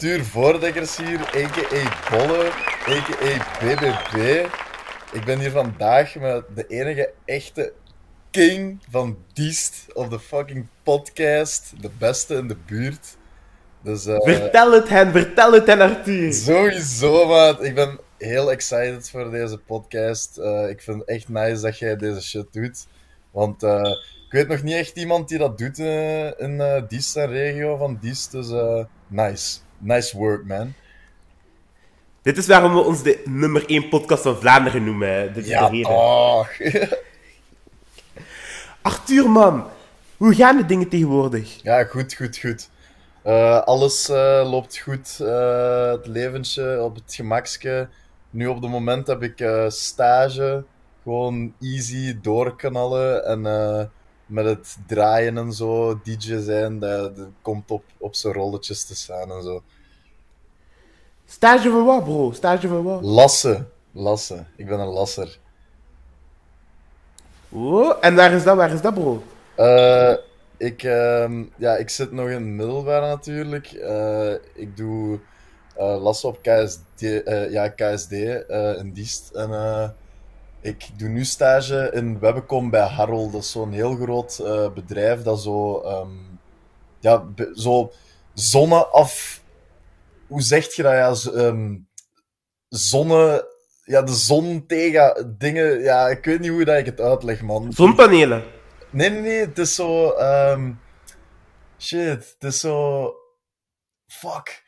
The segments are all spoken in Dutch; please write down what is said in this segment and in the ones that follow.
Arthur Voordekkers hier, a.k.a. Bolle, a.k.a. BBB. Ik ben hier vandaag met de enige echte king van Diest op de fucking podcast. De beste in de buurt. Dus, eh, Vertel het hen, vertel het hen, Arthur. Sowieso, maat. Ik ben heel excited voor deze podcast. Eh, ik vind het echt nice dat jij deze shit doet. Want eh, ik weet nog niet echt iemand die dat doet in Diest en regio van Diest. Dus nice. Nice work, man. Dit is waarom we ons de nummer 1 podcast van Vlaanderen noemen. Dit is Ja, de reden. toch. Arthur, man. Hoe gaan de dingen tegenwoordig? ja, goed, goed, goed. Eh, alles eh, loopt goed. eh, het leventje op het gemakske. Nu op het moment heb ik stage. Gewoon easy doorknallen. En met het draaien en zo, DJ zijn, dat, dat komt op, op zijn rolletjes te staan en zo. Stage van wat, bro? Stage van wat? Lassen. Lassen. Ik ben een lasser. Oh, en waar is dat, waar is dat, bro? Eh, ik, ehm, ja, ik zit nog in het middelbaar natuurlijk. Eh, ik doe eh lassen op KSD, ja, KSD in Diest. En ik doe nu stage in Webcom bij Harold. Dat is zo'n heel groot bedrijf dat zo, ehm, ja, zo zonneaf... Hoe zeg je dat? Ja, ehm, zonne... Ja, de zon tegen dingen... Ja, ik weet niet hoe dat ik het uitleg, man. Zonpanelen. Nee, nee, nee, het is zo. ehm, shit, het is zo. Fuck.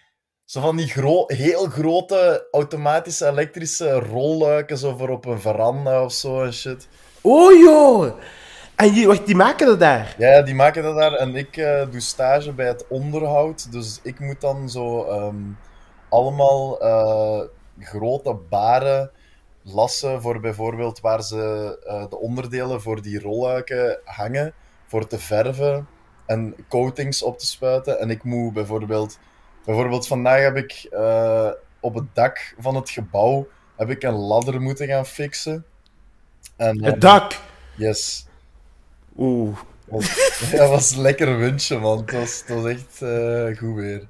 Zo van die gro heel grote automatische elektrische rolluiken, zo voor op een veranda of zo en shit. Oh, joh. En je, wacht, die maken dat daar? Ja, die maken dat daar en ik eh, doe stage bij het onderhoud. Dus ik moet dan zo ehm, allemaal eh, grote baren lassen voor bijvoorbeeld waar ze eh, de onderdelen voor die rolluiken hangen, voor te verven en coatings op te spuiten. En ik moet bijvoorbeeld, bijvoorbeeld vandaag heb ik op het dak van het gebouw heb ik een ladder moeten gaan fixen. En, Het dak. yes. Oeh. Dat was een lekker windje, man. Het was, het was echt eh, goed weer.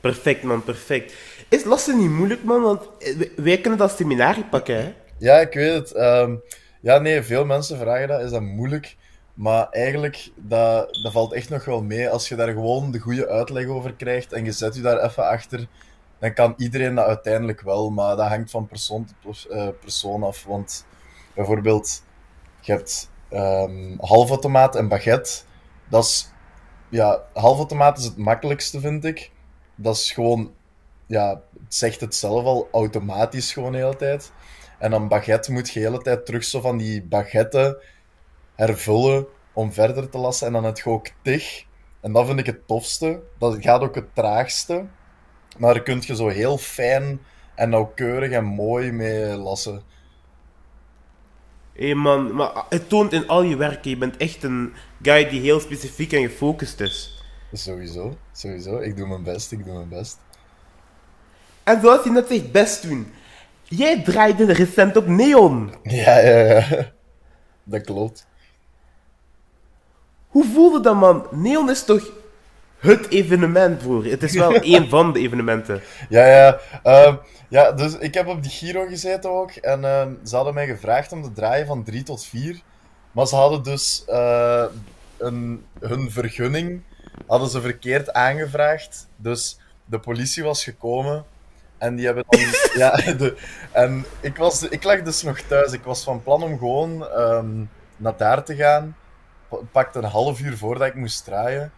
Perfect, man, perfect. Is lassen niet moeilijk, man? Want eh, wij- kunnen dat seminarie pakken, hè? Ja, ik weet het. Ehm, ja, nee, veel mensen vragen dat. Is dat moeilijk? Maar eigenlijk, dat, dat valt echt nog wel mee. Als je daar gewoon de goede uitleg over krijgt en je zet je daar even achter, dan kan iedereen dat uiteindelijk wel. Maar dat hangt van persoon tot eh, persoon af. Want bijvoorbeeld, je hebt ehm halfautomaat en baguette. Dat is, ja, halfautomaat is het makkelijkste, vind ik. Dat is gewoon, ja, het zegt het zelf al, automatisch gewoon de hele tijd. En dan baguette moet je de hele tijd terug zo van die baguetten hervullen om verder te lassen. En dan heb je ook tig. En dat vind ik het tofste. Dat gaat ook het traagste. Maar daar kun je zo heel fijn en nauwkeurig en mooi mee lassen. Hé, man, maar het toont in al je werken. Je bent echt een guy die heel specifiek en gefocust is. Sowieso, sowieso. Ik doe mijn best, ik doe mijn best. En zoals je net zegt, best doen. Jij draaide recent op Neon. Ja, ja, ja. Dat klopt. Hoe voelde dat, man? Neon is toch het evenement voor. Het is wel één van de evenementen. Ja, ja. Ehm, ja, dus ik heb op die Giro gezeten ook. En ehm, ze hadden mij gevraagd om te draaien van 3 tot 4. Maar ze hadden dus eh, een, hun vergunning hadden ze verkeerd aangevraagd. Dus de politie was gekomen. En die hebben dan... ja, de, en ik, was, ik lag dus nog thuis. Ik was van plan om gewoon ehm, naar daar te gaan. Pakte een half uur voordat ik moest draaien.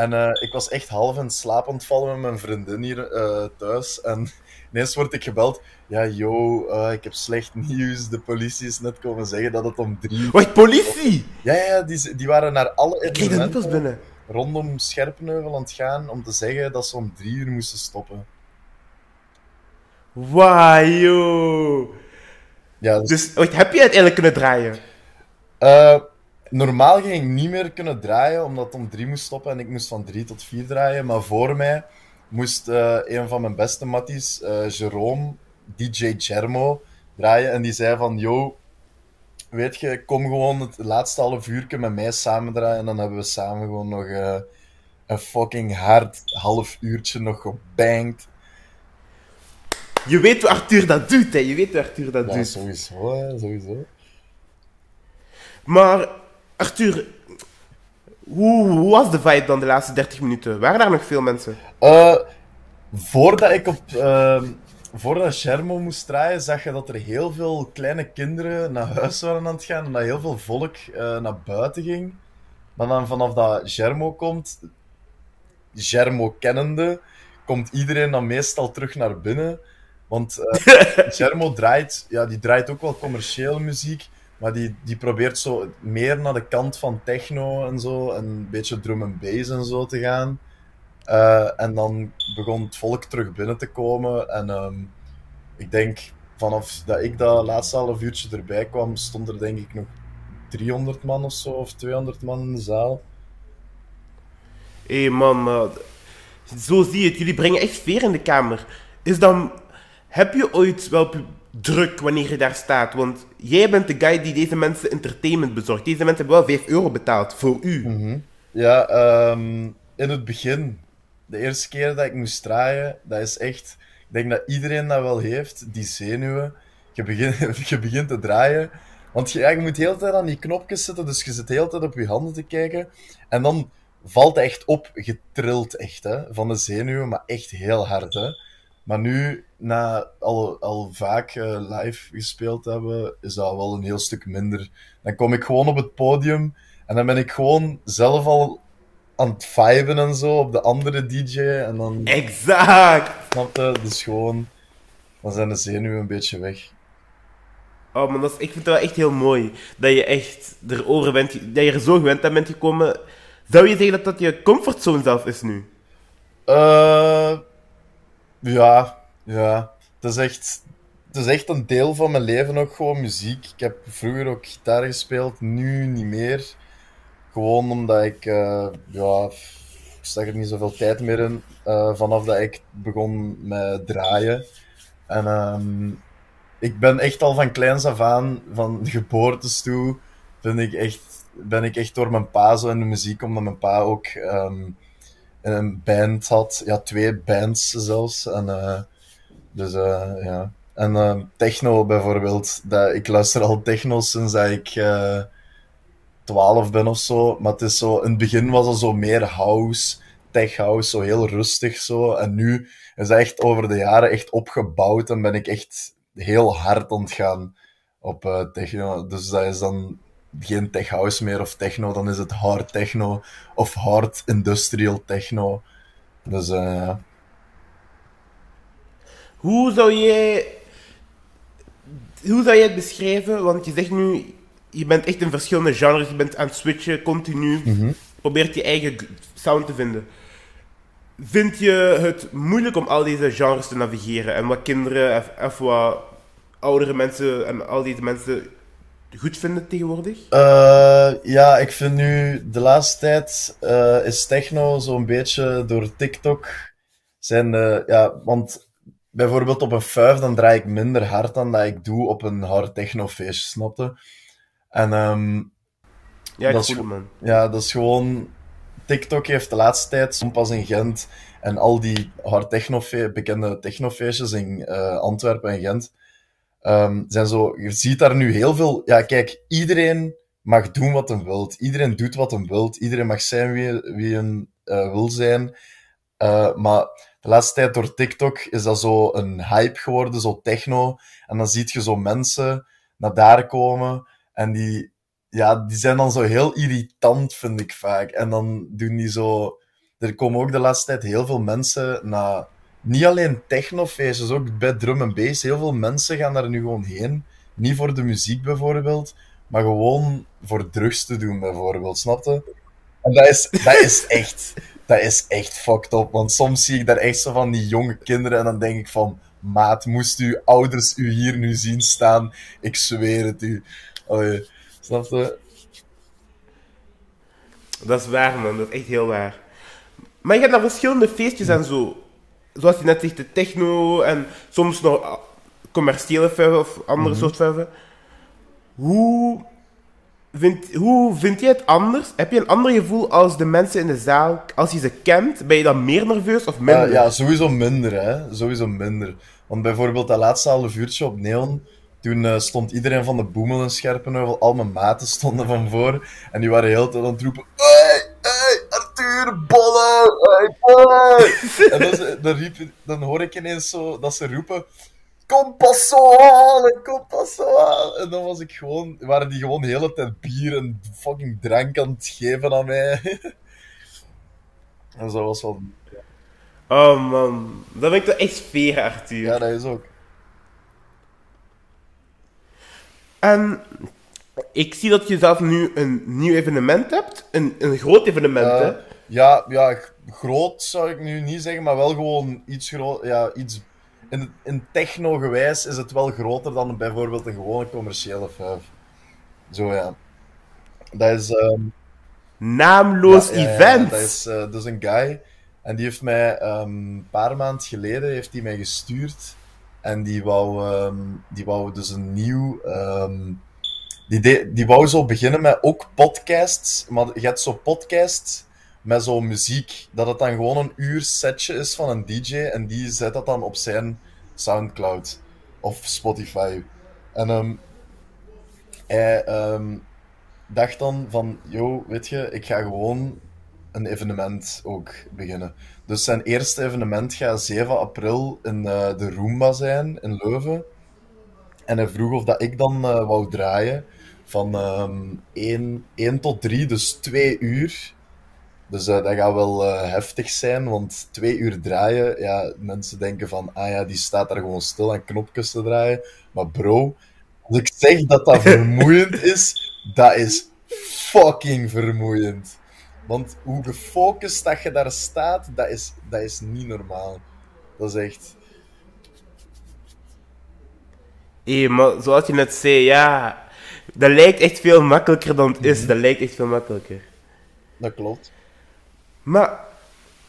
En eh, ik was echt half in slaap aan het vallen met mijn vriendin hier eh, thuis. En ineens word ik gebeld. Ja, yo, eh, ik heb slecht nieuws. De politie is net komen zeggen dat het om drie. Wacht, politie! Ja, ja, die, die waren naar alle evenementen binnen. rondom Scherpenheuvel aan het gaan om te zeggen dat ze om drie uur moesten stoppen. Wauw, yo. Ja, dus, Dus, wacht, heb je uiteindelijk kunnen draaien? Normaal ging ik niet meer kunnen draaien, omdat het om drie moest stoppen en ik moest van drie tot vier draaien. Maar voor mij moest eh, een van mijn beste matties, eh Jerome, DJ Germo, draaien. En die zei van, yo, weet je, kom gewoon het laatste half uur met mij samen draaien. En dan hebben we samen gewoon nog eh, een fucking hard half uurtje nog gebanged. Je weet hoe Arthur dat doet, hè. Je weet hoe Arthur dat Ja, doet. sowieso, hè, sowieso. Maar, Arthur, hoe, hoe was de vibe dan de laatste 30 minuten? Waren daar nog veel mensen? Eh, voordat ik op... ehm, voordat Shermo moest draaien, zag je dat er heel veel kleine kinderen naar huis waren aan het gaan en dat heel veel volk eh, naar buiten ging. Maar dan vanaf dat Germo komt, Germo kennende, komt iedereen dan meestal terug naar binnen. Want eh Germo draait, ja, die draait ook wel commerciële muziek, maar die, die probeert zo meer naar de kant van techno en zo, en een beetje drum en bass en zo te gaan. Eh, en dan begon het volk terug binnen te komen. En ehm, ik denk, vanaf dat ik dat laatste half uurtje erbij kwam, stond er denk ik nog 300 man of zo, of 200 man in de zaal. Hé man, maar zo zie je het. Jullie brengen echt sfeer in de kamer. Is dan... Heb je ooit wel druk wanneer je daar staat? Want jij bent de guy die deze mensen entertainment bezorgt. Deze mensen hebben wel 5 euro betaald voor u. Ja, ehm, in het begin, de eerste keer dat ik moest draaien, dat is echt... Ik denk dat iedereen dat wel heeft, die zenuwen. Je begint, je begint te draaien. Want je, je moet de tijd aan die knopjes zitten, dus je zit de hele tijd op je handen te kijken. En dan valt het echt op, getrild echt, hè, van de zenuwen, maar echt heel hard, hè. Maar nu, na al, al vaak eh, live gespeeld hebben, is dat wel een heel stuk minder. Dan kom ik gewoon op het podium en dan ben ik gewoon zelf al aan het viben en zo op de andere DJ. En dan, Exact! snap je, dus gewoon, dan zijn de zenuwen een beetje weg. Oh man, dat is, ik vind het wel echt heel mooi. Dat je echt erover bent, dat je er zo gewend aan bent gekomen. Zou je zeggen dat dat je comfortzone zelf is nu? Eh, ja, ja. Het is, echt, het is echt een deel van mijn leven ook gewoon muziek. Ik heb vroeger ook gitaar gespeeld, nu niet meer. Gewoon omdat ik, eh, ja, ik stak er niet zoveel tijd meer in. eh, vanaf dat ik begon met draaien. En ehm, ik ben echt al van kleins af aan, van geboortes toe, ben ik echt, ben ik echt door mijn pa zo in de muziek, omdat mijn pa ook ehm, een band had. Ja, twee bands zelfs. En, eh, dus eh, ja. En eh, techno bijvoorbeeld. Dat, ik luister al techno sinds dat ik 12 ben of zo. Maar het is zo, in het begin was het zo meer house, tech house, zo heel rustig zo. En nu is dat echt over de jaren echt opgebouwd en ben ik echt heel hard aan het gaan op techno. Dus dat is dan geen tech house meer of techno, dan is het hard techno of hard industrial techno. Dus ja. Hoe zou jij... Hoe zou jij het beschrijven? Want je zegt nu, je bent echt in verschillende genres, je bent aan het switchen, continu. Probeert je eigen sound te vinden. Vind je het moeilijk om al deze genres te navigeren? En wat kinderen of, of wat oudere mensen en al deze mensen goed vinden tegenwoordig? Eh, ja, ik vind nu de laatste tijd eh, is techno zo'n beetje door TikTok zijn, eh, ja, want bijvoorbeeld op een fuif dan draai ik minder hard dan dat ik doe op een hard techno feestje, snapte? En ehm, Ja, Dat is man. ja, dat is gewoon. TikTok heeft de laatste tijd, Sompas in Gent en al die hard technofe bekende technofeestjes in Antwerpen en Gent, ehm, zijn zo. Je ziet daar nu heel veel. Ja, kijk, iedereen mag doen wat hij wilt. Iedereen doet wat hij wilt. Iedereen mag zijn wie, wie hij eh, wil zijn. Eh, maar de laatste tijd door TikTok is dat zo een hype geworden, zo techno. En dan zie je zo mensen naar daar komen en die, ja, die zijn dan zo heel irritant, vind ik vaak. En dan doen die zo... Er komen ook de laatste tijd heel veel mensen naar... Niet alleen technofeestjes, ook bij drum en bass. Heel veel mensen gaan daar nu gewoon heen. Niet voor de muziek bijvoorbeeld, maar gewoon voor drugs te doen bijvoorbeeld, snap je? En dat is, dat is echt... Dat is echt fucked up, want soms zie ik daar echt zo van die jonge kinderen en dan denk ik van... Maat, moest uw ouders u hier nu zien staan? Ik zweer het u. Allee, snap je? Dat is waar, man. Dat is echt heel waar. Maar je hebt naar verschillende feestjes en zo. Zoals je net zegt, de techno en soms nog ah, commerciële vuiven of andere soort vuiven. Hoe vind, hoe vind je het anders? Heb je een ander gevoel als de mensen in de zaal? Als je ze kent, ben je dan meer nerveus of minder? Ja, sowieso minder, hè. Sowieso minder. Want bijvoorbeeld dat laatste half uurtje op Neon, toen uh, stond iedereen van de Boemel en Scherpenheuvel, al mijn maten stonden van voor, en die waren heel tijd aan het roepen, Arthur, Bolle, hey, Bolle! en dan, dan, riep, dan hoor ik ineens zo dat ze roepen, kom pas zo halen, kom pas zo halen. En dan was ik gewoon, waren die gewoon de hele tijd bier en fucking drank aan het geven aan mij. en zo was wel... Oh man, dat vind ik toch echt fair, Arthur. Ja, dat is ook. En ik zie dat je zelf nu een nieuw evenement hebt. Een, een groot evenement, hè? Ja, ja, groot zou ik nu niet zeggen, maar wel gewoon iets groot. Ja, iets. In, in techno-gewijs is het wel groter dan bijvoorbeeld een gewone commerciële vijf. Zo ja. Dat is. Um... Naamloos ja, ja, event! Dat is uh, dus een guy. En die heeft mij um, een paar maanden geleden heeft hij mij gestuurd. En die wou, um, die wou dus een nieuw. Die, de, die wou zo beginnen met ook podcasts. Maar je hebt zo podcasts met zo muziek. Dat het dan gewoon een uur setje is van een DJ. En die zet dat dan op zijn Soundcloud of Spotify. En um, hij dacht dan van: Yo, weet je, ik ga gewoon een evenement ook beginnen. Dus zijn eerste evenement gaat 7 april in uh, de Roomba zijn in Leuven. En hij vroeg of dat ik dan uh, wou draaien van um, 1, 1 tot 3, dus 2 uur. Dus uh, dat gaat wel heftig zijn, want 2 uur draaien, ja, mensen denken van, ah ja, die staat daar gewoon stil aan knopjes te draaien. Maar bro, als ik zeg dat dat vermoeiend is, dat is fucking vermoeiend. Want hoe gefocust dat je daar staat, dat is, dat is niet normaal. Dat is echt. Hé, maar zoals je net zei, ja. Dat lijkt echt veel makkelijker dan het is. Mm -hmm. Dat lijkt echt veel makkelijker. Dat klopt. Maar,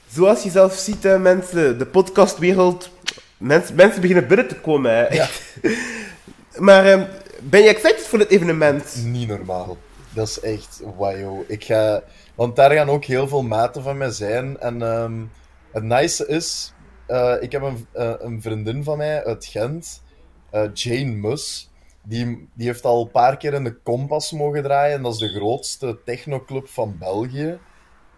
zoals je zelf ziet, hè, mensen, de podcastwereld. Mensen, mensen beginnen binnen te komen. Hè. Ja. maar, um, ben je excited voor dit evenement? Niet normaal. Dat is echt wow. Ik ga. Want daar gaan ook heel veel maten van mij zijn. En um, het nice is, uh, ik heb een, uh, een, vriendin van mij uit Gent, uh, Jane Mus. Die, die heeft al een paar keer in de Kompas mogen draaien. En dat is de grootste technoclub van België.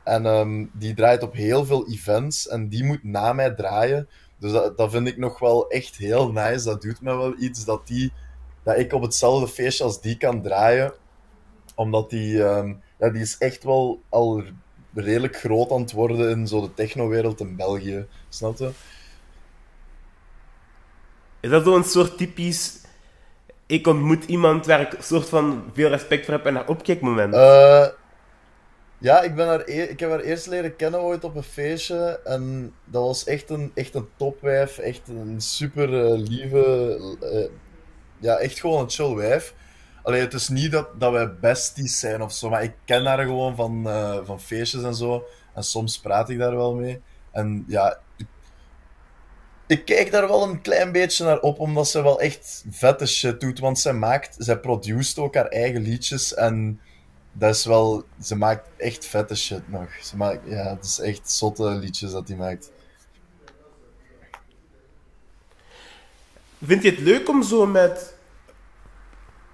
En um, die draait op heel veel events. En die moet na mij draaien. Dus dat, dat vind ik nog wel echt heel nice. Dat doet me wel iets dat, die, dat ik op hetzelfde feestje als die kan draaien. Omdat die... Um, ja, die is echt wel al redelijk groot aan het worden in zo de technowereld in België. Snap je? Is dat zo'n soort typisch... Ik ontmoet iemand waar ik soort van veel respect voor heb en naar opkijk moment? Uh, ja, ik, ben haar e ik heb haar eerst leren kennen ooit op een feestje. En dat was echt een, echt een topwijf. Echt een super uh, lieve... Uh, ja, echt gewoon een chill wijf. Allee, het is niet dat, dat wij besties zijn of zo, maar ik ken haar gewoon van, uh, van feestjes en zo. En soms praat ik daar wel mee. En ja, ik, ik kijk daar wel een klein beetje naar op, omdat ze wel echt vette shit doet. Want zij maakt, zij produceert ook haar eigen liedjes en dat is wel, ze maakt echt vette shit nog. Ze maakt, ja, het is echt zotte liedjes dat hij maakt. Vind je het leuk om zo met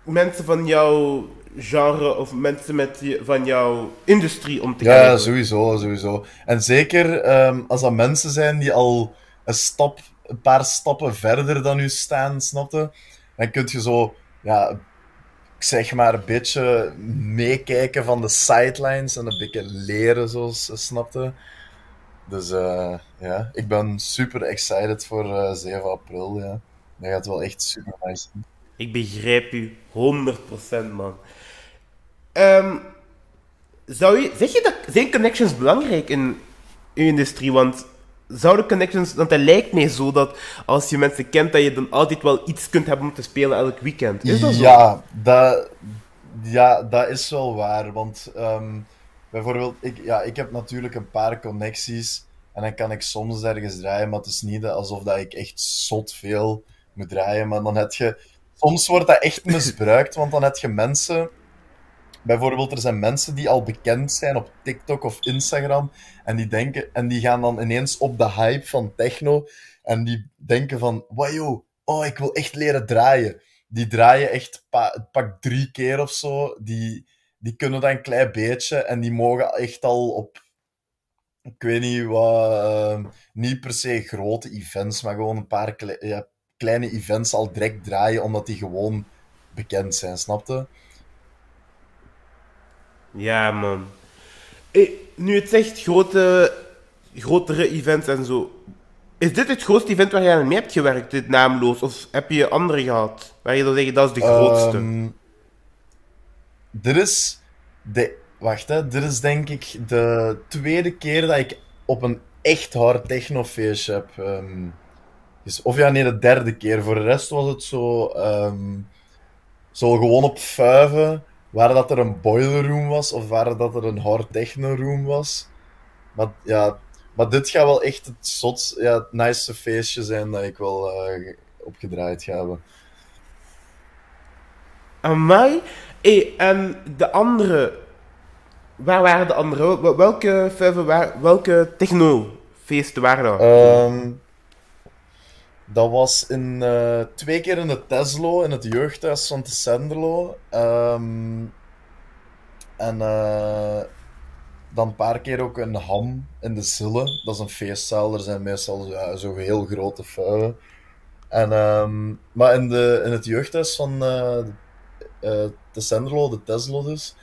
mensen van jouw genre of mensen met van jouw industrie om te ja, kijken? Ja, sowieso, sowieso. En zeker um, als dat mensen zijn die al een, stap, een paar stappen verder dan u staan, snapte? Dan kun je zo, ja, zeg maar een beetje meekijken van de sidelines en een beetje leren, zoals snapte. Dus uh, ja, ik ben super excited voor uh, 7 april. Ja. Dat gaat wel echt super nice zijn. Ik begrijp u 100% man. Um, zou je, zeg je dat zijn connections belangrijk in uw industrie? Want zouden connections, want het lijkt mij zo dat als je mensen kent, dat je dan altijd wel iets kunt hebben om te spelen elk weekend. Is dat zo? Ja, dat, ja, dat is wel waar. Want um, bijvoorbeeld, ik, ja, ik heb natuurlijk een paar connecties en dan kan ik soms ergens draaien, maar het is niet alsof dat ik echt zot veel moet draaien. Maar dan heb je soms wordt dat echt misbruikt, want dan heb je mensen bijvoorbeeld, er zijn mensen die al bekend zijn op TikTok of Instagram. En die, denken, en die gaan dan ineens op de hype van techno. En die denken van, wow, oh, ik wil echt leren draaien. Die draaien echt pa pak drie keer of zo. Die, die kunnen dat een klein beetje. En die mogen echt al op, ik weet niet wat, uh, niet per se grote events, maar gewoon een paar kleine events al direct draaien, omdat die gewoon bekend zijn, snapte? Ja, man. Hey, nu het zegt grote, grotere events en zo. Is dit het grootste event waar je aan mee hebt gewerkt, dit naamloos? Of heb je andere gehad? Waar je dan zeggen, dat is de grootste? Um, dit is de... Wacht, hè. Dit is denk ik de tweede keer dat ik op een echt hard technofeestje heb. Um, dus, of ja, nee, de derde keer. Voor de rest was het zo... Um, zo gewoon op vuiven waar dat er een boiler room was of waar dat er een hard techno room was. Maar ja, maar dit gaat wel echt het zot, ja, het nice feestje zijn dat ik wel uh, opgedraaid ga hebben. Amai. Hey, en de andere... Waar waren de andere? Welke waren... Welke technofeesten waren dat? Um, dat was in, uh, twee keer in de Teslo, in het jeugdhuis van de Senderlo. Um, en uh, dan een paar keer ook een ham in de Zille. Dat is een feestzaal, er zijn meestal ja, zo heel grote vuilen. En, um, maar in, de, in het jeugdhuis van uh, de Senderlo, de Teslo dus,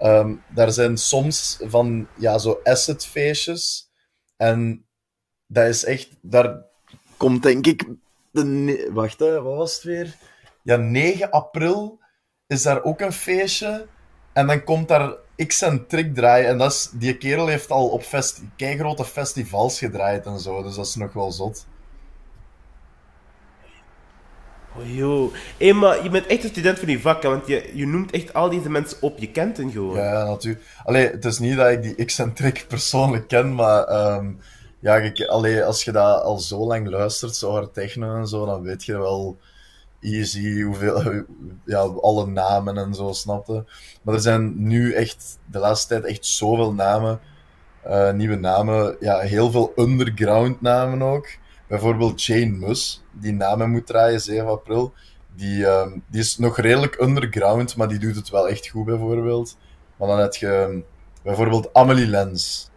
um, daar zijn soms van ja, zo assetfeestjes. En dat is echt, daar komt denk ik, de, wacht hè, wat was het weer? Ja, 9 april is daar ook een feestje. En dan komt daar X-Centric draaien. En dat is, die kerel heeft al op fest, grote festivals gedraaid en zo. Dus dat is nog wel zot. Oh joh. Hey, maar je bent echt een student van die vak, want je, je noemt echt al deze mensen op. Je kent hen gewoon. Ja, natuurlijk. Allee, het is niet dat ik die X-Centric persoonlijk ken, maar... Um, ja, ik, als je dat al zo lang luistert, zo hard techno en zo, dan weet je wel easy hoeveel, ja, alle namen en zo, snapte. Maar er zijn nu echt, de laatste tijd, echt zoveel namen, uh, nieuwe namen, ja, heel veel underground namen ook. Bijvoorbeeld Jane Mus, die namen moet draaien, 7 april. Die, uh, die is nog redelijk underground, maar die doet het wel echt goed, bijvoorbeeld. Maar dan heb je bijvoorbeeld Amelie Lens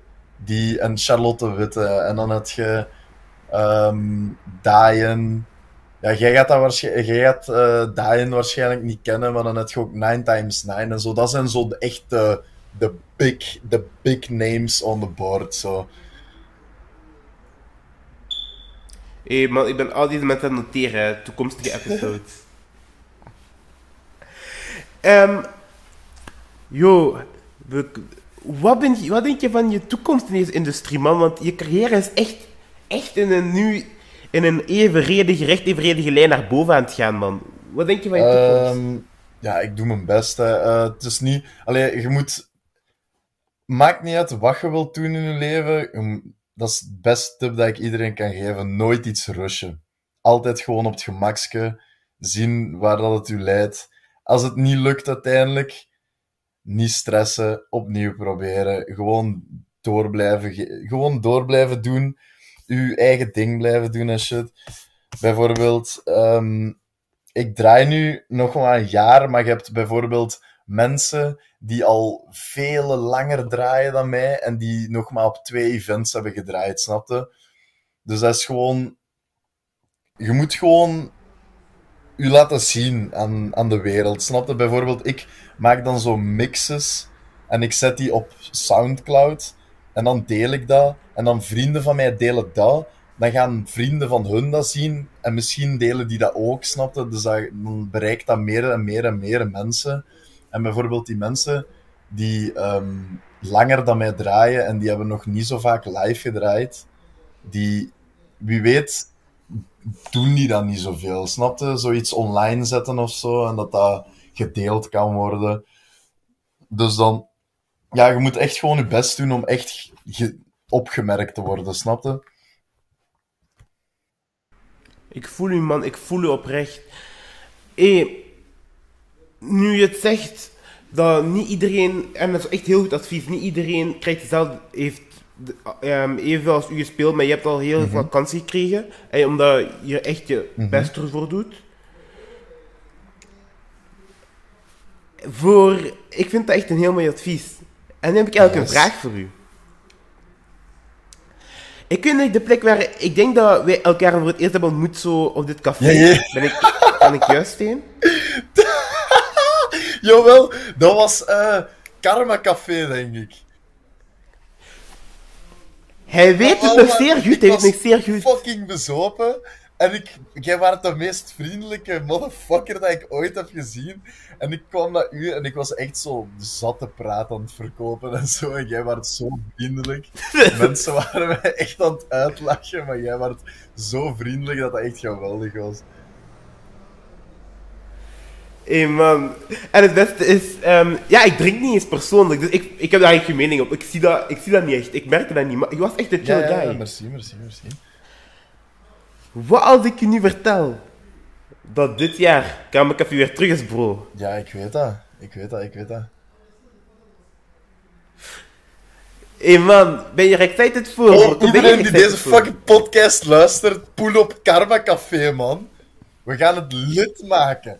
die, en Charlotte Witte. En dan heb je um, Diane. Ja, jij gaat, dat waarschijnlijk, jij gaat uh, Diane waarschijnlijk niet kennen, maar dan heb je ook 9 times 9 en zo. Dat zijn zo de echte de big, de big names on the board. Zo. Hé, hey, man, ik ben al deze mensen aan het noteren, toekomstige episodes. um, yo, we, wat, ben je, wat denk je van je toekomst in deze industrie, man? Want je carrière is echt, echt in een, nu in een evenredige, recht evenredige lijn naar boven aan het gaan, man. Wat denk je van je toekomst? Um, ja, ik doe mijn best. Uh, het is niet... Allee, je moet... Maakt niet uit wat je wilt doen in je leven. Dat is het beste tip dat ik iedereen kan geven. Nooit iets rushen. Altijd gewoon op het gemakske. Zien waar dat het u leidt. Als het niet lukt uiteindelijk niet stressen, opnieuw proberen. Gewoon door blijven, gewoon door blijven doen. Uw eigen ding blijven doen en shit. Bijvoorbeeld, um, ik draai nu nog maar een jaar, maar je hebt bijvoorbeeld mensen die al veel langer draaien dan mij en die nog maar op twee events hebben gedraaid, snapte? Dus dat is gewoon. Je moet gewoon u laten zien aan, aan de wereld. Snap je? Bijvoorbeeld, ik maak dan zo mixes en ik zet die op Soundcloud en dan deel ik dat. En dan vrienden van mij delen dat. Dan gaan vrienden van hun dat zien en misschien delen die dat ook, snap je? Dus dat, dan bereikt dat meer en meer en meer mensen. En bijvoorbeeld die mensen die um, langer dan mij draaien en die hebben nog niet zo vaak live gedraaid, die, wie weet, doen die dan niet zoveel. Snapte? Zoiets online zetten of zo en dat dat gedeeld kan worden. Dus dan, ja, je moet echt gewoon je best doen om echt opgemerkt te worden, snapte? Ik voel u, man, ik voel u oprecht. Hé, nu je het zegt, dat niet iedereen, en dat is echt heel goed advies, niet iedereen krijgt dezelfde, heeft evenveel als u gespeeld, maar je hebt al heel veel kansen gekregen. En omdat je echt je best ervoor doet. Voor, ik vind dat echt een heel mooi advies. En nu heb ik eigenlijk Yes. een vraag voor u. Ik weet niet de plek waar, ik denk dat wij elkaar voor het eerst hebben ontmoet zo op dit café. Ja, ja. Ben ik, kan ik juist heen? Jawel, dat was eh Karma Café, denk ik. Hij weet het Oh, nog zeer goed, hij weet nog zeer goed. fucking bezopen. En ik, jij was de meest vriendelijke motherfucker dat ik ooit heb gezien. En ik kwam naar u en ik was echt zo zat te praten aan het verkopen en zo. En jij was zo vriendelijk. Mensen waren mij echt aan het uitlachen, maar jij was zo vriendelijk dat dat echt geweldig was. Hé man. En het beste is, ehm, ja, ik drink niet eens persoonlijk, dus ik, ik heb daar eigenlijk geen mening op. Ik zie, dat, ik zie dat niet echt, ik merk dat niet, maar je was echt een chill Ja, ja, guy. ja, merci, merci, merci. Wat als ik je nu vertel dat dit jaar Kamer Café weer terug is, bro? Ja, ik weet dat. Ik weet dat, ik weet dat. Hé man, ben je er excited voor? Oh, er iedereen die deze voor? fucking podcast luistert, poel op Karma Café, man. We gaan het lid maken.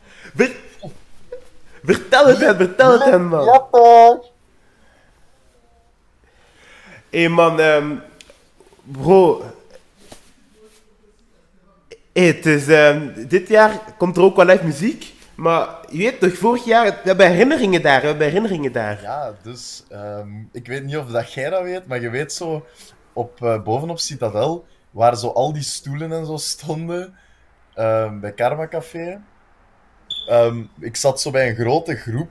Vertel het hen, vertel het hen, man. Ja, toch? Hé man, ehm, bro. Hé, het is, ehm, dit jaar komt er ook wel live muziek. Maar je weet toch, vorig jaar, we hebben herinneringen daar, we hebben herinneringen daar. Ja, dus ehm, ik weet niet of dat jij dat weet, maar je weet zo op, eh, bovenop Citadel, waar zo al die stoelen en zo stonden, ehm, bij Karma Café. Ehm, ik zat zo bij een grote groep,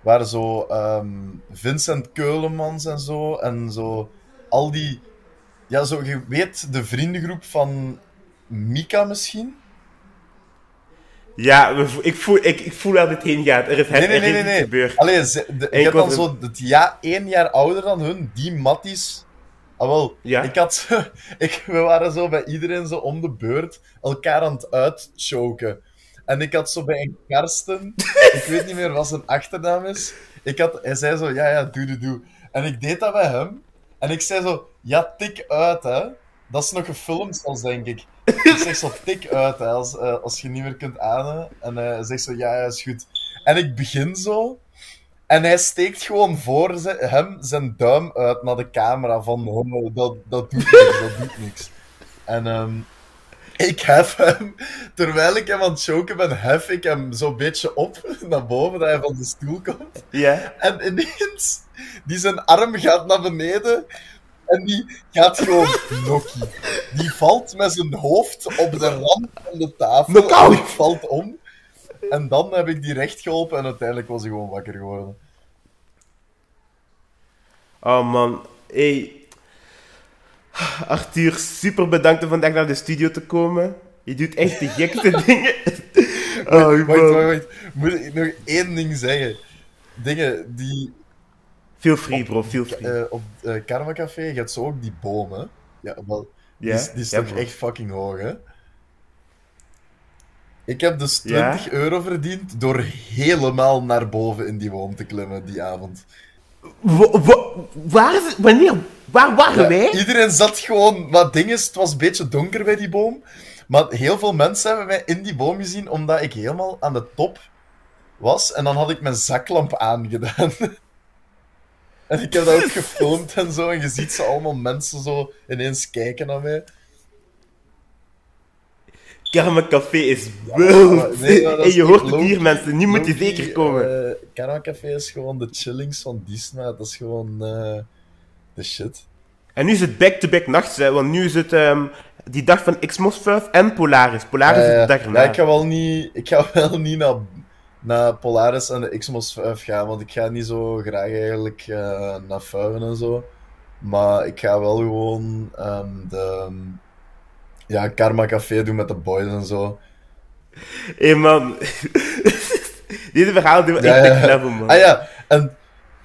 waar zo ehm, Vincent Keulemans en zo, en zo al die... Ja, zo, je weet de vriendengroep van Mika misschien? Ja, ik voel, ik, ik voel waar dit heen gaat. Er is, Nee, nee, nee, nee. nee. gebeurd. Allee, ze, de, Ik was dan een- zo het ja, één jaar ouder dan hun, die matties. Ah, wel, Ja. ik had ik, we waren zo bij iedereen zo om de beurt elkaar aan het uitchoken. En ik had zo bij een Karsten, ik weet niet meer wat zijn achternaam is. Ik had, hij zei zo, ja, ja, doe, doe, doe. En ik deed dat bij hem. En ik zei zo, ja, tik uit, hè. Dat is nog gefilmd zelfs, denk ik. Ik zeg zo, tik uit, hè, als, eh, als je niet meer kunt ademen. En hij zegt zo, ja, ja, is goed. En ik begin zo. En hij steekt gewoon voor ze- hem zijn duim uit naar de camera van, oh, dat, dat doet niks, dat doet niks. En ehm, ik hef hem, terwijl ik hem aan het choken ben, hef ik hem zo'n beetje op naar boven, dat hij van de stoel komt. Ja. En ineens, die zijn arm gaat naar beneden en die gaat gewoon nokkie. Die valt met zijn hoofd op de rand van de tafel Knock-out. en die valt om. En dan heb ik die recht geholpen en uiteindelijk was hij gewoon wakker geworden. Oh man, hey. Arthur, super bedankt om vandaag naar de studio te komen. Je doet echt de gekste dingen. Oh, wacht. Moet ik nog één ding zeggen? Dingen die Feel free, bro, feel free. eh, op eh Karma Café, hebt zo ook die bomen. Ja, wel, die, Ja? is, die is toch echt fucking hoog, hè? Ik heb dus Ja? 20 euro verdiend door helemaal naar boven in die boom te klimmen die avond. Wa- wa- waar? Wanneer? Waar waren Ja, wij? iedereen zat gewoon... Het ding is, het was een beetje donker bij die boom. Maar heel veel mensen hebben mij in die boom gezien, omdat ik helemaal aan de top was. En dan had ik mijn zaklamp aangedaan. en ik heb dat ook gefilmd en zo. En je ziet ze allemaal mensen zo ineens kijken naar mij. Karma Café is wild. nee, en je hoort het hier, mensen. Nu moet je zeker komen. eh, Karma Café is gewoon de chillings van Disney. Dat is gewoon eh, de shit. En nu is het back-to-back nachts, hè, want nu is het ehm, die dag van Xmos 5 en Polaris. Polaris is de dag ja, erna. ik ga wel niet, ik ga wel niet naar, naar Polaris en de Xmos 5 gaan, want ik ga niet zo graag eigenlijk eh, naar Fuiven en zo. Maar ik ga wel gewoon ehm, de ja, Karma Café doen met de boys en zo. Hé man, deze verhaal doen we Ja, echt ja. man. Ah ja, en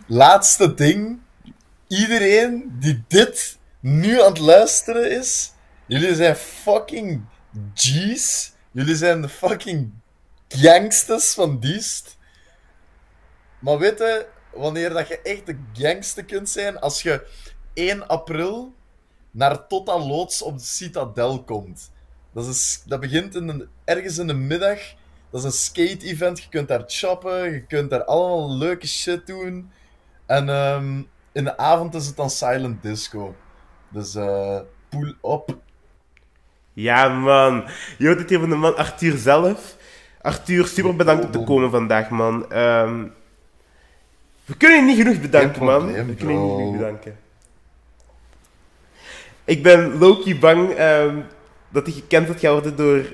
laatste ding. Iedereen die dit nu aan het luisteren is, jullie zijn fucking G's. Jullie zijn de fucking gangsters van Diest. Maar weet je, wanneer dat je echt de gangste kunt zijn, als je 1 april naar Total Loods op de Citadel komt. Dat, is, dat begint in een, ergens in de middag. Dat is een skate-event. Je kunt daar choppen, je kunt daar allemaal leuke shit doen. En ehm, in de avond is het dan silent disco. Dus eh pull op. Ja, man. Je hoort het hier van de man Arthur zelf. Arthur, super bedankt om te komen vandaag, man. Ehm, we kunnen je niet genoeg bedanken, man. We kunnen je niet genoeg bedanken. Ik ben Loki bang ehm, dat hij gecanceld gaat worden door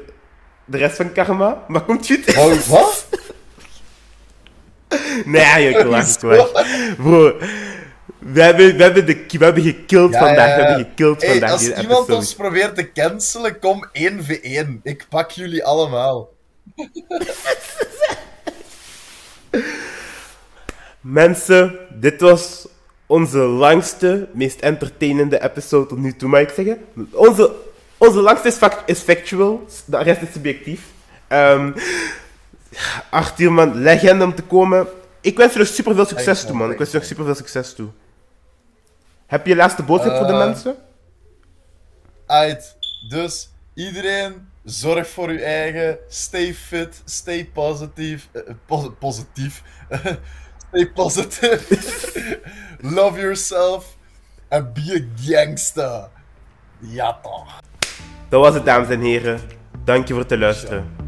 de rest van Karma. Maar komt goed? Oh, wat? Nee, ik lach. Bro, we hebben, we hebben, de, we hebben gekild Ja, vandaag. ja, We ja. hebben gekild Hey, vandaag. als iemand episode. ons probeert te cancelen, kom 1v1. Ik pak jullie allemaal. Mensen, dit was onze langste, meest entertainende episode tot nu toe, mag ik zeggen. Onze, onze langste is, fact- is factual, de rest is subjectief. Ehm Arthur, man, legende om te komen. Ik wens je nog super veel succes toe, man. Ik wens je nog super veel succes toe. Heb je laatste boodschap voor de Eh, mensen? Uit. Dus iedereen, zorg voor uw eigen. Stay fit, stay positief. eh, pos- positief. stay positive. Love yourself. And be a gangster. Ja toch. Dat was het, dames en heren. Dank je voor het luisteren.